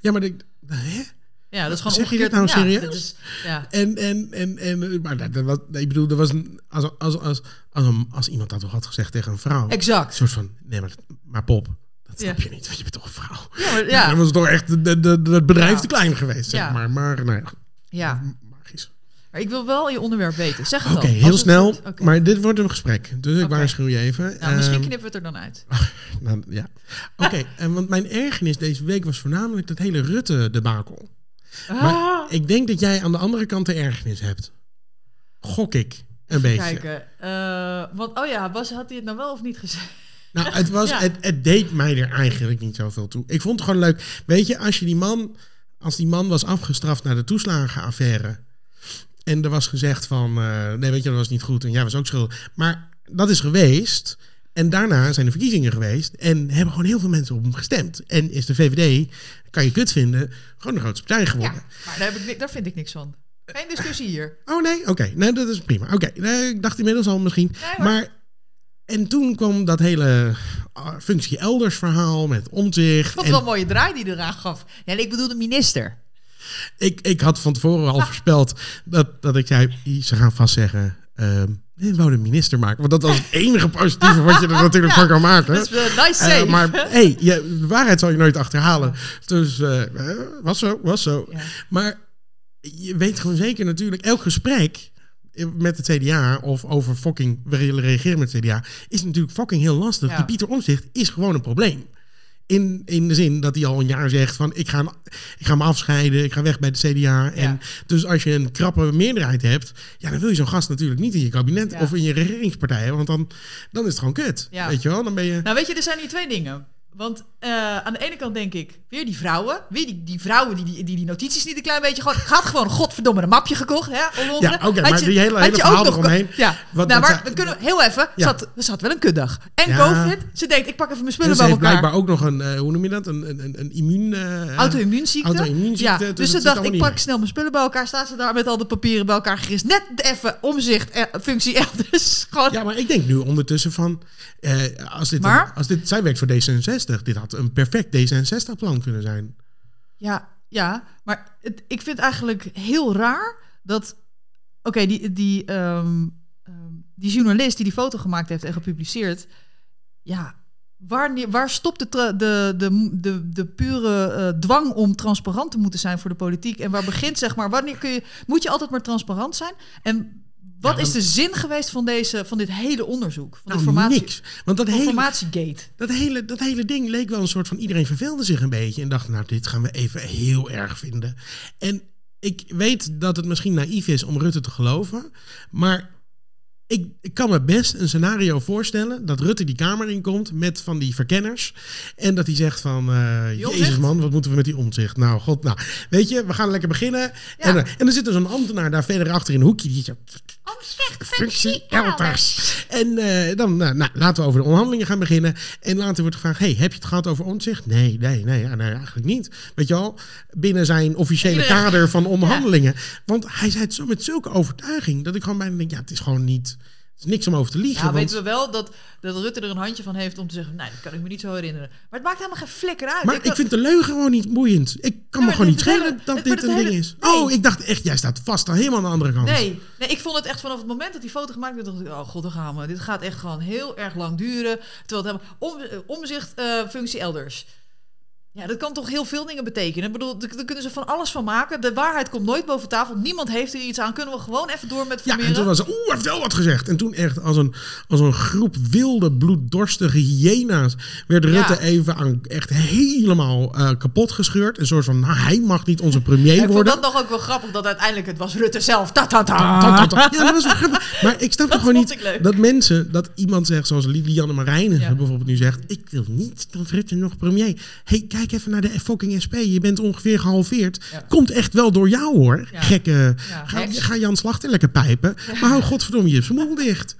Ja, maar ik. Hè? Ja, dat is gewoon Zeg je dit nou ja, serieus? dat is- ja. En, en, en, en, maar dat, dat was, ik bedoel, er was een, als, als, als, als, een- als iemand dat had gezegd tegen een vrouw. Een Exact. soort van, nee, maar, maar Pop, dat snap Ja. je niet, want je bent toch een vrouw. Ja, maar, Dan ja, was het toch echt de, de, de- het bedrijf te klein geweest, zeg Ja. maar. Maar, nou ja, ja. magisch. Maar ik wil wel je onderwerp weten. Zeg het Oké, heel snel. Maar dit wordt een gesprek, dus ik Oké. waarschuw je even. Nou, misschien Ehm, knippen we het er dan uit. nou, ja. Oké, en want mijn ergernis deze week was voornamelijk dat hele Rutte-debakel. Maar Ah, ik denk dat jij aan de andere kant de ergernis hebt. Gok ik een beetje. kijken. Eh, want, oh ja, was, had hij het nou wel of niet gezegd? Nou, het, was, Ja. het, het deed mij er eigenlijk niet zoveel toe. Ik vond het gewoon leuk. Weet je, als je die man, als die man was afgestraft naar de toeslagenaffaire. En er was gezegd van, eh, nee, weet je, dat was niet goed en jij was ook schuldig. Maar dat is geweest. En daarna zijn de verkiezingen geweest. En hebben gewoon heel veel mensen op hem gestemd. En is de VVD, kan je kut vinden, gewoon de grootste partij Ja, geworden. maar daar, heb ik, daar vind ik niks van. Geen discussie hier. Oh nee, oké. Nee, dat is prima. Oké, nee, ik dacht inmiddels al misschien. Nee, maar, en toen kwam dat hele ah, functie elders verhaal met omzicht. Ik vond En het wel een mooie draai die eraan gaf. Ja, ik bedoel de minister. ik, ik had van tevoren al voorspeld dat, dat ik zei, ze gaan vast zeggen, ehm, Dit wou de minister maken. Want dat was het enige positieve wat je er natuurlijk van kan maken. Dat is wel nice Eh, save. maar hey, je, de waarheid zal je nooit achterhalen. Dus eh, was zo, was zo. Ja. Maar je weet gewoon zeker natuurlijk, elk gesprek met het CDA of over fucking willen reageren met het CDA is natuurlijk fucking heel lastig. Ja. Die Pieter Omtzigt is gewoon een probleem. In, in de zin dat hij al een jaar zegt van ik ga, ik ga me afscheiden, ik ga weg bij de CDA. En dus als je een krappe meerderheid hebt, ja, dan wil je zo'n gast natuurlijk niet in je kabinet Ja. of in je regeringspartij. Want dan, dan is het gewoon kut. Ja. Weet je wel? Dan ben je. Nou, weet je, er zijn hier twee dingen. Want eh, aan de ene kant denk ik, weer die vrouwen. Weer die, die vrouwen die die, die die notities niet een klein beetje gewoon... Gaat gewoon godverdomme een mapje gekocht, hè? Ja, oké, maar je- die hele- hele je verhaal ook nog- eromheen, Ja, wat- nou, wat maar we kunnen heel even... Ja. Zat, er zat wel een kutdag. En Ja. COVID. Ze denkt, ik pak even mijn spullen bij heeft elkaar. blijkbaar ook nog een, eh, hoe noem je dat? Een, een, een, een immuun... eh, Auto-immuunziekte. auto-immuunziekte, Ja, dus dus ze dacht, ik pak snel mijn spullen bij elkaar. Staat ze daar met al de papieren bij elkaar gerist. Net even omzicht, eh, functie elders. Gewoon, Ja, maar ik denk nu ondertussen van... eh, als, dit Maar? een- als dit, zij werkt voor D66. Dit had een perfect D66-plan kunnen zijn. Ja, ja, maar het, ik vind eigenlijk heel raar dat. Oké, die, die, ehm, ehm, die journalist die die foto gemaakt heeft en gepubliceerd. Ja, waar, waar stopt de, de, de, de pure eh, dwang om transparant te moeten zijn voor de politiek? En waar begint, zeg maar, wanneer kun je. Moet je altijd maar transparant zijn? En wat Ja, is de zin geweest van, deze, van dit hele onderzoek? Van de Nou, formatie, niks. Want dat hele, informatiegate. dat, hele, dat hele ding leek wel een soort van... Iedereen verveelde zich een beetje en dacht... Nou, dit gaan we even heel erg vinden. En ik weet dat het misschien naïef is om Rutte te geloven. Maar ik, ik kan me best een scenario voorstellen... dat Rutte die kamer inkomt met van die verkenners. En dat hij zegt van... eh, Jezus man, wat moeten we met die omzicht? Nou, god, nou. Weet je, we gaan lekker beginnen. En, eh, en er zit dus een ambtenaar daar verder achter in een hoekje... die. Functie elders. En eh, dan nou, nou, laten we over de onderhandelingen gaan beginnen. En later wordt gevraagd: hey, heb je het gehad over omzicht? Nee, nee, nee, ja, nee, eigenlijk niet. Weet je wel, binnen zijn officiële kader van onderhandelingen. Want hij zei het zo met zulke overtuiging dat ik gewoon bijna denk: ja, het is gewoon niet. Is niks om over te liegen. Ja, want- weten we wel dat, dat Rutte er een handje van heeft om te zeggen... Nee, dat kan ik me niet zo herinneren. Maar het maakt helemaal geen flikker uit. maar ik vind de leugen gewoon niet boeiend. Ik kan me gewoon niet schelen dat het- dit een ding is. nee. Oh, ik dacht echt, jij staat vast al helemaal aan de andere kant. Nee, nee, ik vond het echt vanaf het moment dat die foto gemaakt werd... dacht ik, oh god, daar gaan we. Dit gaat echt gewoon heel erg lang duren. Terwijl het helemaal... Om, eh, omzicht, eh, functie elders. Ja, dat kan toch heel veel dingen betekenen. Ik bedoel, daar kunnen ze van alles van maken. De waarheid komt nooit boven tafel. Niemand heeft er iets aan. Kunnen we gewoon even door met Ja, formeren? en toen was het, oeh, heeft wel wat gezegd. En toen echt als een, als een groep wilde, bloeddorstige hyena's... werd Rutte Ja. even aan, echt helemaal eh, kapot gescheurd. Een soort van, nou, hij mag niet onze premier Ja, ik vond worden. dat nog ook wel grappig dat uiteindelijk het was Rutte zelf. Ta ta ta. Ja, dat was wel grappig. Maar ik snap toch gewoon niet dat mensen, dat iemand zegt, zoals Lilianne Marijnen Ja. bijvoorbeeld nu zegt, ik wil niet dat Rutte nog premier. hey, kijk even naar de fucking SP. Je bent ongeveer gehalveerd. Ja. Komt echt wel door jou hoor. Ja. Gekke. Ga, ga Jan Slachter lekker pijpen. Maar hou godverdomme je mond dicht.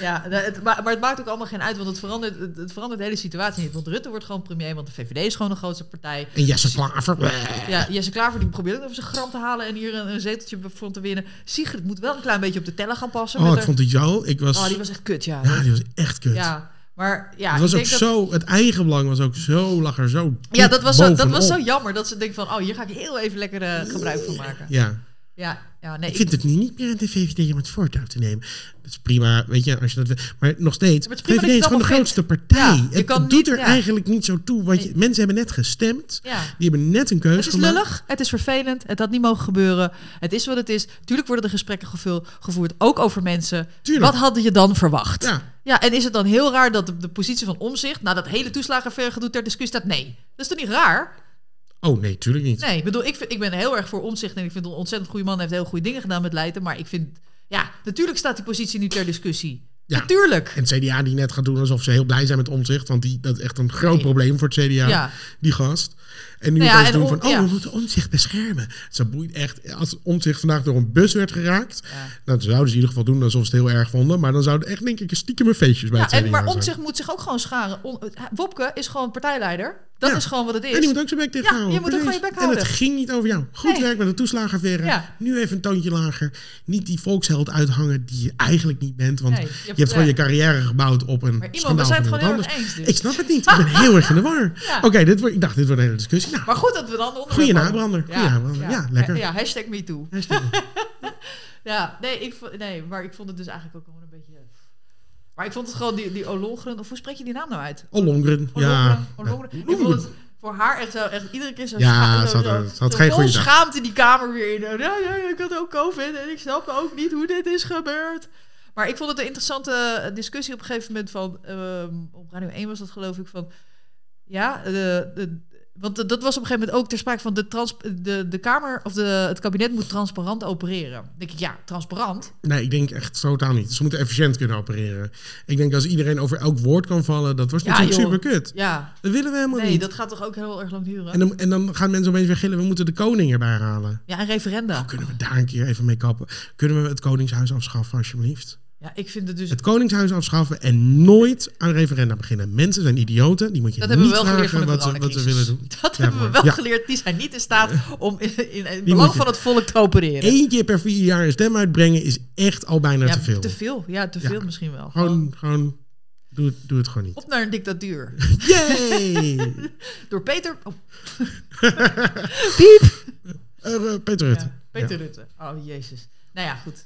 Ja, nou, het, maar, maar het maakt ook allemaal geen uit, want het verandert, het, het verandert de hele situatie niet. Want Rutte wordt gewoon premier, want de VVD is gewoon de grootste partij. En Jesse Klaver. Ja, Jesse Klaver die probeert ook even zijn gram te halen en hier een, een zeteltje voor te winnen. Sigrid moet wel een klein beetje op de teller gaan passen. Oh, ik haar- vond het jou. Ik was. oh die was echt kut, ja. Ja, die was echt kut. Ja, maar ja, het was ik ook denk dat, zo. Het eigenbelang was ook zo. lag er zo. ja, dat was, zo, dat was zo jammer dat ze denkt van, oh, hier ga ik heel even lekker eh, gebruik van maken. Ja. Ja, ja nee. Ik vind het nu niet meer aan de VVD om het voortouw te nemen. Dat is prima, weet je, als je dat wil. Maar nog steeds, Maar het is prima VVD is gewoon de grootste partij. Ja, het niet- doet er ja. eigenlijk niet zo toe. Want je, mensen hebben net gestemd. ja. Die hebben net een keuze Het is gemaakt. lullig, het is vervelend, het had niet mogen gebeuren. Het is wat het is. Tuurlijk worden er gesprekken gevoerd, ook over mensen. Tuurlijk. Wat hadden je dan verwacht? Ja. Ja, en is het dan heel raar dat de, de positie van omzicht... na dat hele toeslagenvergedoe ter discussie staat? Nee. Dat is toch niet raar? Oh nee, tuurlijk niet. Nee, ik bedoel, ik, vind, ik ben heel erg voor omzicht... en ik vind een ontzettend goede man. Hij heeft heel goede dingen gedaan met Leiden. Maar ik vind... Ja, natuurlijk staat die positie nu ter discussie. Ja. Natuurlijk. En het CDA die net gaat doen alsof ze heel blij zijn met omzicht. Want die, dat is echt een groot Nee. probleem voor het CDA. Ja. Die gast. En nu Nou ja, en doen van, oh, ja. we moeten omzicht beschermen. Ze boeit echt. Als omzicht vandaag door een bus werd geraakt. Nou, dan zouden ze in ieder geval doen alsof ze het heel erg vonden. Maar dan zouden echt, denk ik, een stiekem feestjes bij het CDA en, maar omzicht moet zich ook gewoon scharen. Wopke is gewoon partijleider. Dat Ja. is gewoon wat het is. En die moet ook zijn bek dicht Ja, houden. je moet ook gewoon je bek En het houden. ging niet over jou. Goed Nee. werk met de toeslagenaffaire. Ja. Nu even een toontje lager. Niet die volksheld uithangen die je eigenlijk niet bent. Want Nee, je je, hebt- gewoon ja. je carrière gebouwd op een Maar Imo, we zijn het gewoon iemand heel anders. eens. Dus. Ik snap het niet. Ik ben heel erg in de war. Ja. Oké, dit wordt- ik dacht dit wordt een hele discussie. Nou, Maar goed dat we dan onder. Goeie nabrander, nabrander. Ja, lekker. Ja, hashtag MeToo. hashtag. Ja, nee, ik, nee, maar ik vond het dus eigenlijk ook gewoon een beetje... Maar ik vond het gewoon, die, die Olongren, of hoe spreek je die naam nou uit? Ollongren, ja. Olongren. Ik vond het voor haar echt zo, echt iedere keer zo Ja, ze had- zo- ze had zo geen goede schaamte die kamer weer in. Ja, ja, ik had ook COVID en ik snap ook niet hoe dit is gebeurd. Maar ik vond het een interessante discussie op een gegeven moment van... ehm, op Radio 1 was dat geloof ik van... Ja, de, de, want dat was op een gegeven moment ook ter sprake van... de, trans, de, de Kamer of de, het kabinet moet transparant opereren. Dan denk ik, ja, transparant. Nee, ik denk echt totaal niet. Ze moeten efficiënt kunnen opereren. Ik denk als iedereen over elk woord kan vallen, dat was natuurlijk super kut. Ja, Dat willen we helemaal nee, niet. dat gaat toch ook heel erg lang duren. En, dan, en dan gaan mensen opeens weer gillen, we moeten de koning erbij halen. ja, een referenda. Kunnen we daar een keer even mee kappen? Kunnen we het koningshuis afschaffen, alsjeblieft? Ja, ik vind het dus... Het koningshuis afschaffen en nooit aan referenda beginnen. Mensen zijn idioten, die moet je Dat hebben niet we wel geleerd van vragen de wat ze, wat ze willen doen. Dat Ja, hebben we wel ja. geleerd. Die zijn niet in staat om in, in het belang van het volk te opereren. Eén keer per vier jaar een stem uitbrengen is echt al bijna ja, te veel. Te veel. Ja, te veel misschien wel. Gewoon Gewoon, doe, het, doe het gewoon niet. op naar een dictatuur. Yay! Door Peter... Oh. Piep! Eh, Peter Rutte. Peter. Rutte. Oh, jezus. Nou ja, goed.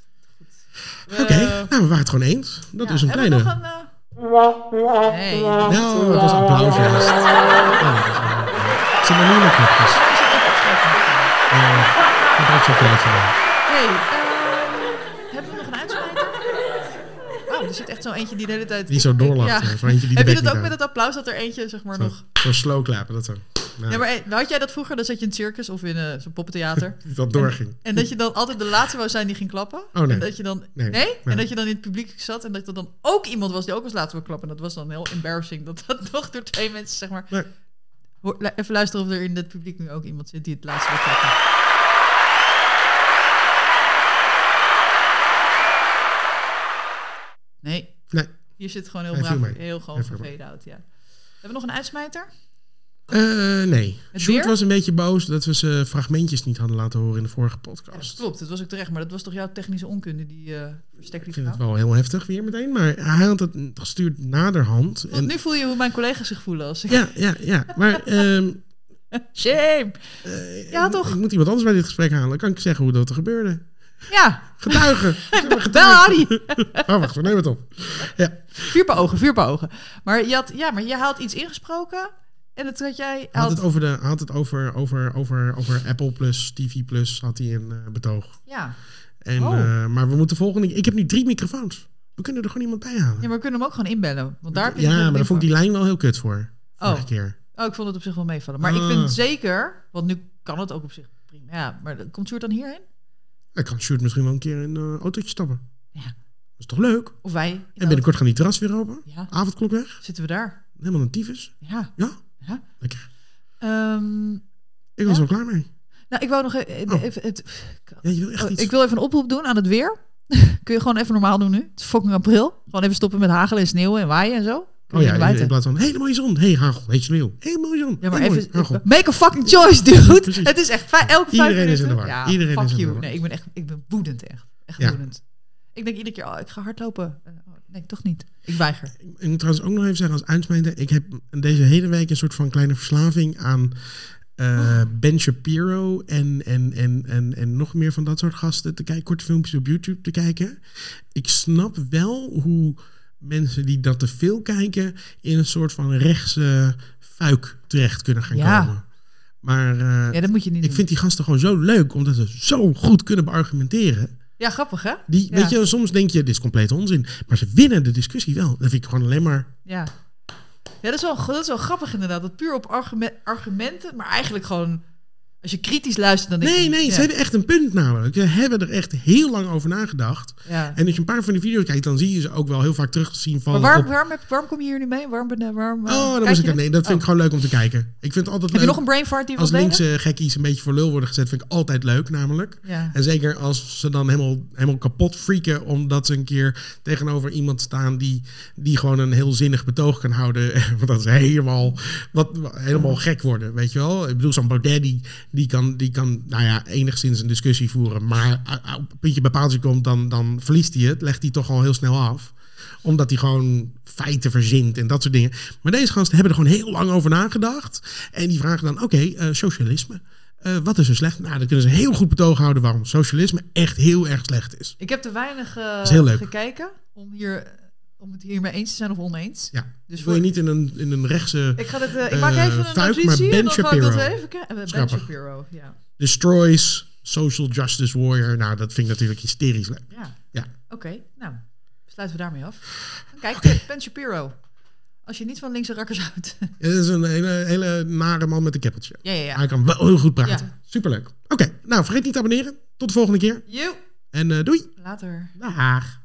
Goed. Oké, Eh, nou, we waren het gewoon eens. Dat ja, is een hebben kleine... we nog een... eh, Nee. Nou, dat was een applaus juist. Oh, Ik zit maar knopjes. Eh, Ik heb ook zo'n. Hey, ehm, hebben we nog een uitsmijter? Oh, er zit echt zo eentje die de hele tijd... Die zo doorlacht. Ja. eh, Zo eentje die de Heb je dat ook met het applaus dat er eentje, zeg maar, houdt. nog... Zo, zo slow klappen, dat zo. Nou, Ja, maar eh, had jij dat vroeger? Dan zat je in het circus of in eh, zo'n poppentheater. dat doorging. En dat je dan altijd de laatste wou zijn die ging klappen. Oh, nee. En dat je dan, Nee, nee? nee. En dat je dan in het publiek zat en dat er dan ook iemand was die ook als laatste wou klappen. En dat was dan heel embarrassing. Dat dat nog door twee mensen, zeg maar... Nee. Hoor- Even luisteren of er in het publiek nu ook iemand zit die het laatste wil klappen. Nee, Nee. hier zit gewoon heel braaf, heel gewoon verveden out, ja. Hebben we nog een uitsmijter? Eh, nee. Het Sjoerd weer? was een beetje boos dat we ze fragmentjes niet hadden laten horen in de vorige Ja, dat podcast. klopt, dat was ook terecht. Maar dat was toch jouw technische onkunde die verstek die Ik vind het wel heel heftig weer meteen, maar hij had het gestuurd naderhand. Want En, nu voel je hoe mijn collega's zich voelen als ik... ja, ja, ja. Maar ehm, Shame! eh, Ja, toch? Ik moet iemand anders bij dit gesprek halen. Dan kan ik zeggen hoe dat er gebeurde. Ja, Getuigen. Harry! Oh, wacht, we nemen het op. Ja. Vuur per ogen, vuur per ogen. Maar je had, ja, maar je had iets ingesproken en dat had jij... Had Had, het over, de, had het over, over, over, over Apple Plus, TV Plus, had hij een eh, betoog. ja. En, Oh. eh, maar we moeten volgende... Ik heb nu drie microfoons. We kunnen er gewoon iemand bij halen. ja, maar we kunnen hem ook gewoon inbellen. Want daar heb je Ja, maar daar vond ik die lijn wel heel kut voor. Oh. keer. Oh, ik vond het op zich wel meevallen. Maar ik Ah. vind zeker, want nu kan het ook op zich prima. Ja, maar komt Sjoerd dan hierheen? Dan kan Sjoerd misschien wel een keer in een autootje stappen. Ja. Dat is toch leuk? Of wij? En binnenkort gaan die terras weer open. Ja, Avondklok weg. zitten we daar? Helemaal een tyfus. Ja. Ja, ja. lekker. Ehm, Ik was Ja? al klaar mee. nou, ik wou nog e- Oh. even... Het, Ja, je wil echt Oh, iets... ik wil even een oproep doen aan het weer. Kun je gewoon even normaal doen nu? Het is fucking april. Gewoon even stoppen met hagelen en sneeuwen en waaien en zo. Kun Oh ja, in, plaats van hele mooie zon. Hey hagel, hey sneeuw. Hey mooie zon. Ja, maar hey, even... hagel. Make a fucking choice, dude. het is echt elke vijf Iedereen is minuten. in de war. Ja, Iedereen fuck is in de you. war. Nee, ik ben echt... Ik ben woedend, echt. Echt Ja. woedend. Ik denk iedere keer, oh, ik ga hardlopen. Eh, oh, nee, toch niet. Ik weiger. Ik moet trouwens ook nog even zeggen als uitsmijter. Ik heb deze hele week een soort van kleine verslaving aan eh, Oh. Ben Shapiro en, en, en, en, en nog meer van dat soort gasten te kijken. Korte filmpjes op YouTube te kijken. Ik snap wel hoe mensen die dat te veel kijken in een soort van rechtse fuik terecht kunnen gaan Ja. komen. Maar eh, Ja, dat moet je niet ik doen. vind die gasten gewoon zo leuk, omdat ze zo goed kunnen beargumenteren. Ja, grappig, hè? Die, Ja. Weet je, soms denk je, dit is complete onzin. Maar ze winnen de discussie wel. Dat vind ik gewoon alleen maar... Ja. Ja, dat is wel, dat is wel grappig inderdaad. Dat puur op argume- argumenten, maar eigenlijk gewoon... Als je kritisch luistert, dan denk Nee, je... nee, ja. ze hebben echt een punt namelijk. Ze hebben er echt heel lang over nagedacht. Ja. En als je een paar van die video's kijkt, dan zie je ze ook wel heel vaak terug te zien Maar waarom, op... waarom, heb- waarom kom je hier nu mee? Waarom ben waarom, eh, Oh, dan kijk was je ik... Nee, dat vind ik Oh. gewoon leuk om te kijken. Ik vind het altijd Heb je leuk... nog een brain fart die je Als linkse gekkies een beetje voor lul worden gezet, vind ik altijd leuk namelijk. Ja. En zeker als ze dan helemaal, helemaal kapot freaken omdat ze een keer tegenover iemand staan die, die gewoon een heel zinnig betoog kan houden. Want dat is helemaal, wat, helemaal gek worden, weet je wel. Ik bedoel, zo'n Baudet die, die, kan, die kan, nou ja, enigszins een discussie voeren. Maar a- op een puntje bij paaltje komt, dan, dan verliest hij het. Legt hij toch al heel snel af omdat hij gewoon feiten verzint en dat soort dingen. Maar deze gasten hebben er gewoon heel lang over nagedacht. En die vragen dan, oké, eh, socialisme. Eh, wat is er slecht? Nou, dan kunnen ze heel goed betoog houden waarom socialisme echt heel erg slecht is. Ik heb te weinig eh, gekeken om, hier, om het hiermee eens te zijn of oneens. Ja. Dus Wil je niet in een, in een rechtse Ik, ga het, eh, ik Eh, maak even een fuik, maar Ben ik dat Shapiro. even. Eh, Ben. Shapiro, ja. destroys social justice warrior. Nou, dat vind ik natuurlijk hysterisch leuk. Ja, Ja. oké. Nou, sluiten we daarmee af. Kijk, tip, Ben Shapiro. Als je niet van linkse rakkers houdt. Het is een hele, hele nare man met een keppeltje. ja, ja, ja. Hij kan wel heel goed praten. Ja. Superleuk. Oké, nou vergeet niet te abonneren. Tot de volgende keer. Joe, En eh, doei. later. Dag.